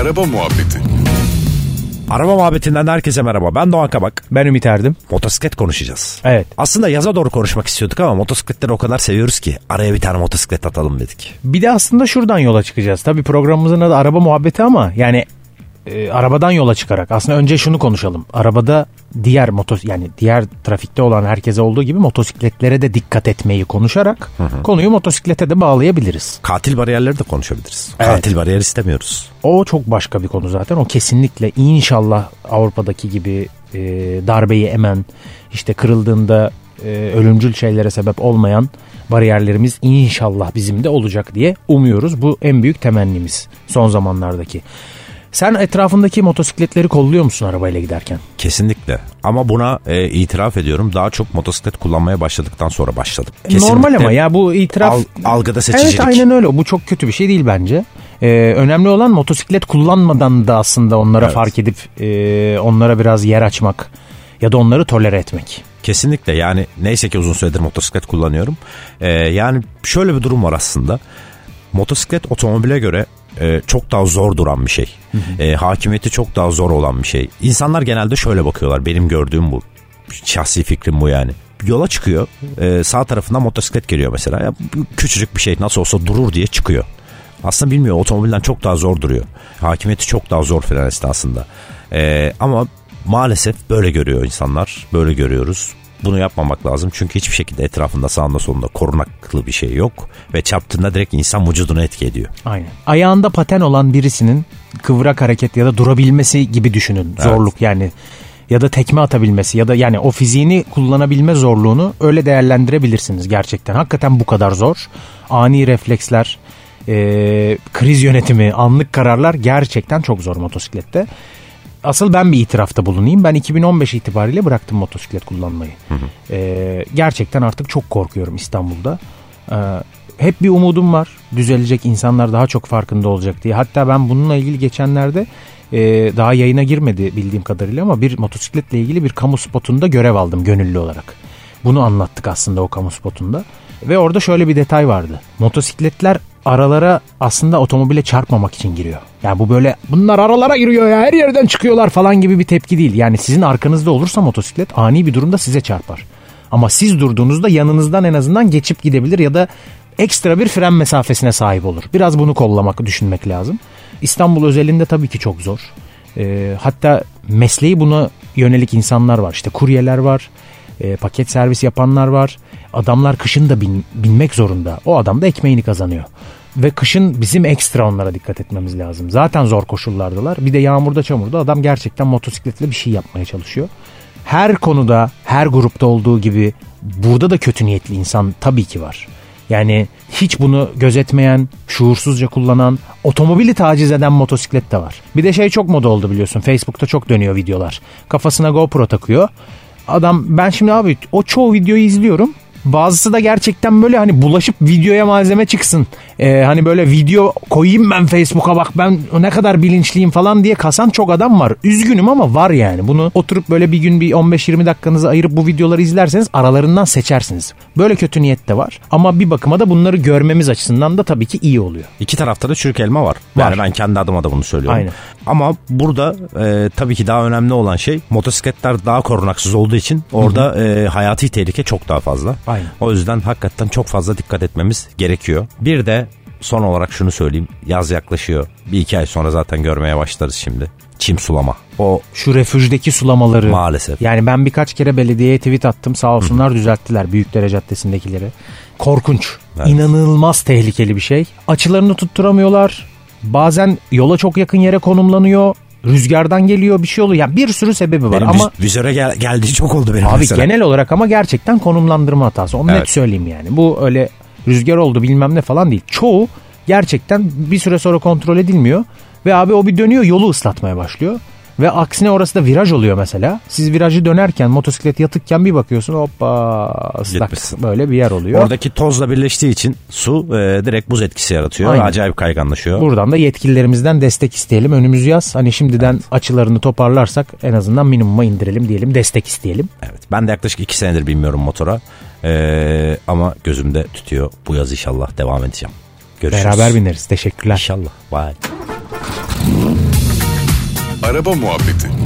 Araba Muhabbeti Araba muhabbetinden herkese merhaba. Ben Doğan Kabak. Ben Ümit Erdim. Motosiklet konuşacağız. Evet. Aslında yaza doğru konuşmak istiyorduk ama motosikletleri o kadar seviyoruz ki araya bir tane motosiklet atalım dedik. Bir de aslında şuradan yola çıkacağız. Tabii programımızın adı araba muhabbeti ama yani e, arabadan yola çıkarak aslında önce şunu konuşalım. Arabada diğer motos yani diğer trafikte olan herkese olduğu gibi motosikletlere de dikkat etmeyi konuşarak konuyu motosiklete de bağlayabiliriz. Katil bariyerleri de konuşabiliriz. Evet. Katil bariyer istemiyoruz. O çok başka bir konu zaten. O kesinlikle inşallah Avrupa'daki gibi e, darbeyi emen işte kırıldığında e, ölümcül şeylere sebep olmayan bariyerlerimiz inşallah bizim de olacak diye umuyoruz. Bu en büyük temennimiz son zamanlardaki. Sen etrafındaki motosikletleri kolluyor musun arabayla giderken? Kesinlikle. Ama buna e, itiraf ediyorum. Daha çok motosiklet kullanmaya başladıktan sonra başladım. Normal ama ya bu itiraf... Al- algıda seçicilik. Evet aynen öyle. Bu çok kötü bir şey değil bence. Ee, önemli olan motosiklet kullanmadan da aslında onlara Evet. fark edip e, onlara biraz yer açmak ya da onları tolere etmek. Kesinlikle yani neyse ki uzun süredir motosiklet kullanıyorum. Ee, yani şöyle bir durum var aslında. Motosiklet otomobile göre e, çok daha zor duran bir şey. E, hakimiyeti çok daha zor olan bir şey. İnsanlar genelde şöyle bakıyorlar. Benim gördüğüm bu. Şahsi fikrim bu yani. Yola çıkıyor. e, sağ tarafından motosiklet geliyor mesela. Ya, küçücük bir şey nasıl olsa durur diye çıkıyor. Aslında bilmiyor otomobilden çok daha zor duruyor. Hakimiyeti çok daha zor fren esnasında. E, ama maalesef böyle görüyor insanlar. Böyle görüyoruz. Bunu yapmamak lazım çünkü hiçbir şekilde etrafında sağında solunda korunaklı bir şey yok. Ve çarptığında direkt insan vücudunu etki ediyor. Aynen. Ayağında paten olan birisinin kıvrak hareket ya da durabilmesi gibi düşünün. Zorluk yani ya da tekme atabilmesi ya da yani o fiziğini kullanabilme zorluğunu öyle değerlendirebilirsiniz gerçekten. Hakikaten bu kadar zor. Ani refleksler, e, kriz yönetimi, anlık kararlar gerçekten çok zor motosiklette. Asıl ben bir itirafta bulunayım. Ben 2015 itibariyle bıraktım motosiklet kullanmayı. E, gerçekten artık çok korkuyorum İstanbul'da. E, hep bir umudum var. Düzelecek insanlar daha çok farkında olacak diye. Hatta ben bununla ilgili geçenlerde e, daha yayına girmedi bildiğim kadarıyla ama bir motosikletle ilgili bir kamu spotunda görev aldım gönüllü olarak. Bunu anlattık aslında o kamu spotunda. Ve orada şöyle bir detay vardı. Motosikletler aralara aslında otomobile çarpmamak için giriyor. Yani bu böyle bunlar aralara giriyor ya her yerden çıkıyorlar falan gibi bir tepki değil. Yani sizin arkanızda olursa motosiklet ani bir durumda size çarpar. Ama siz durduğunuzda yanınızdan en azından geçip gidebilir ya da ekstra bir fren mesafesine sahip olur. Biraz bunu kollamak, düşünmek lazım. İstanbul özelinde tabii ki çok zor. Ee, hatta mesleği buna yönelik insanlar var. İşte kuryeler var, e, paket servis yapanlar var. Adamlar kışın da bin- binmek zorunda. O adam da ekmeğini kazanıyor. Ve kışın bizim ekstra onlara dikkat etmemiz lazım. Zaten zor koşullardalar. Bir de yağmurda çamurda adam gerçekten motosikletle bir şey yapmaya çalışıyor. Her konuda, her grupta olduğu gibi burada da kötü niyetli insan tabii ki var. Yani hiç bunu gözetmeyen, şuursuzca kullanan, otomobili taciz eden motosiklet de var. Bir de şey çok moda oldu biliyorsun. Facebook'ta çok dönüyor videolar. Kafasına GoPro takıyor. Adam ben şimdi abi o çoğu videoyu izliyorum. Bazısı da gerçekten böyle hani bulaşıp videoya malzeme çıksın. Ee, hani böyle video koyayım ben Facebook'a bak ben ne kadar bilinçliyim falan diye kasan çok adam var. Üzgünüm ama var yani. Bunu oturup böyle bir gün bir 15-20 dakikanızı ayırıp bu videoları izlerseniz aralarından seçersiniz. Böyle kötü niyet de var. Ama bir bakıma da bunları görmemiz açısından da tabii ki iyi oluyor. İki tarafta da çürük elma var. Yani Var. ben kendi adıma da bunu söylüyorum. Aynen. Ama burada e, tabii ki daha önemli olan şey motosikletler daha korunaksız olduğu için orada e, hayati tehlike çok daha fazla. Aynen. O yüzden hakikaten çok fazla dikkat etmemiz gerekiyor. Bir de son olarak şunu söyleyeyim. Yaz yaklaşıyor. Bir iki ay sonra zaten görmeye başlarız şimdi. Çim sulama. O Şu refüjdeki sulamaları. maalesef. Yani ben birkaç kere belediyeye tweet attım sağ olsunlar düzelttiler Büyükdere Caddesi'ndekileri. Korkunç. Evet. İnanılmaz tehlikeli bir şey. Açılarını tutturamıyorlar. Bazen yola çok yakın yere konumlanıyor. Rüzgardan geliyor bir şey oluyor. Yani bir sürü sebebi var Benim ama viz- vizöre gel- geldiği çok oldu benim abi mesela. genel olarak ama gerçekten konumlandırma hatası. Onu Evet. net söyleyeyim yani. Bu öyle rüzgar oldu bilmem ne falan değil. Çoğu gerçekten bir süre sonra kontrol edilmiyor. Ve abi o bir dönüyor yolu ıslatmaya başlıyor. Ve aksine orası da viraj oluyor mesela. Siz virajı dönerken motosiklet yatıkken bir bakıyorsun hoppa ıslak Gitmişsin. böyle bir yer oluyor. Oradaki tozla birleştiği için su e, direkt buz etkisi yaratıyor. Aynen. Acayip kayganlaşıyor. Buradan da yetkililerimizden destek isteyelim. Önümüz yaz. Hani şimdiden açılarını toparlarsak en azından minimuma indirelim diyelim. Destek isteyelim. Evet. Ben de yaklaşık iki senedir binmiyorum motora. E, ama gözümde tutuyor. Bu yaz inşallah devam edeceğim. Görüşürüz. Beraber bineriz. Teşekkürler. İnşallah. Bye. Araba Muhabbeti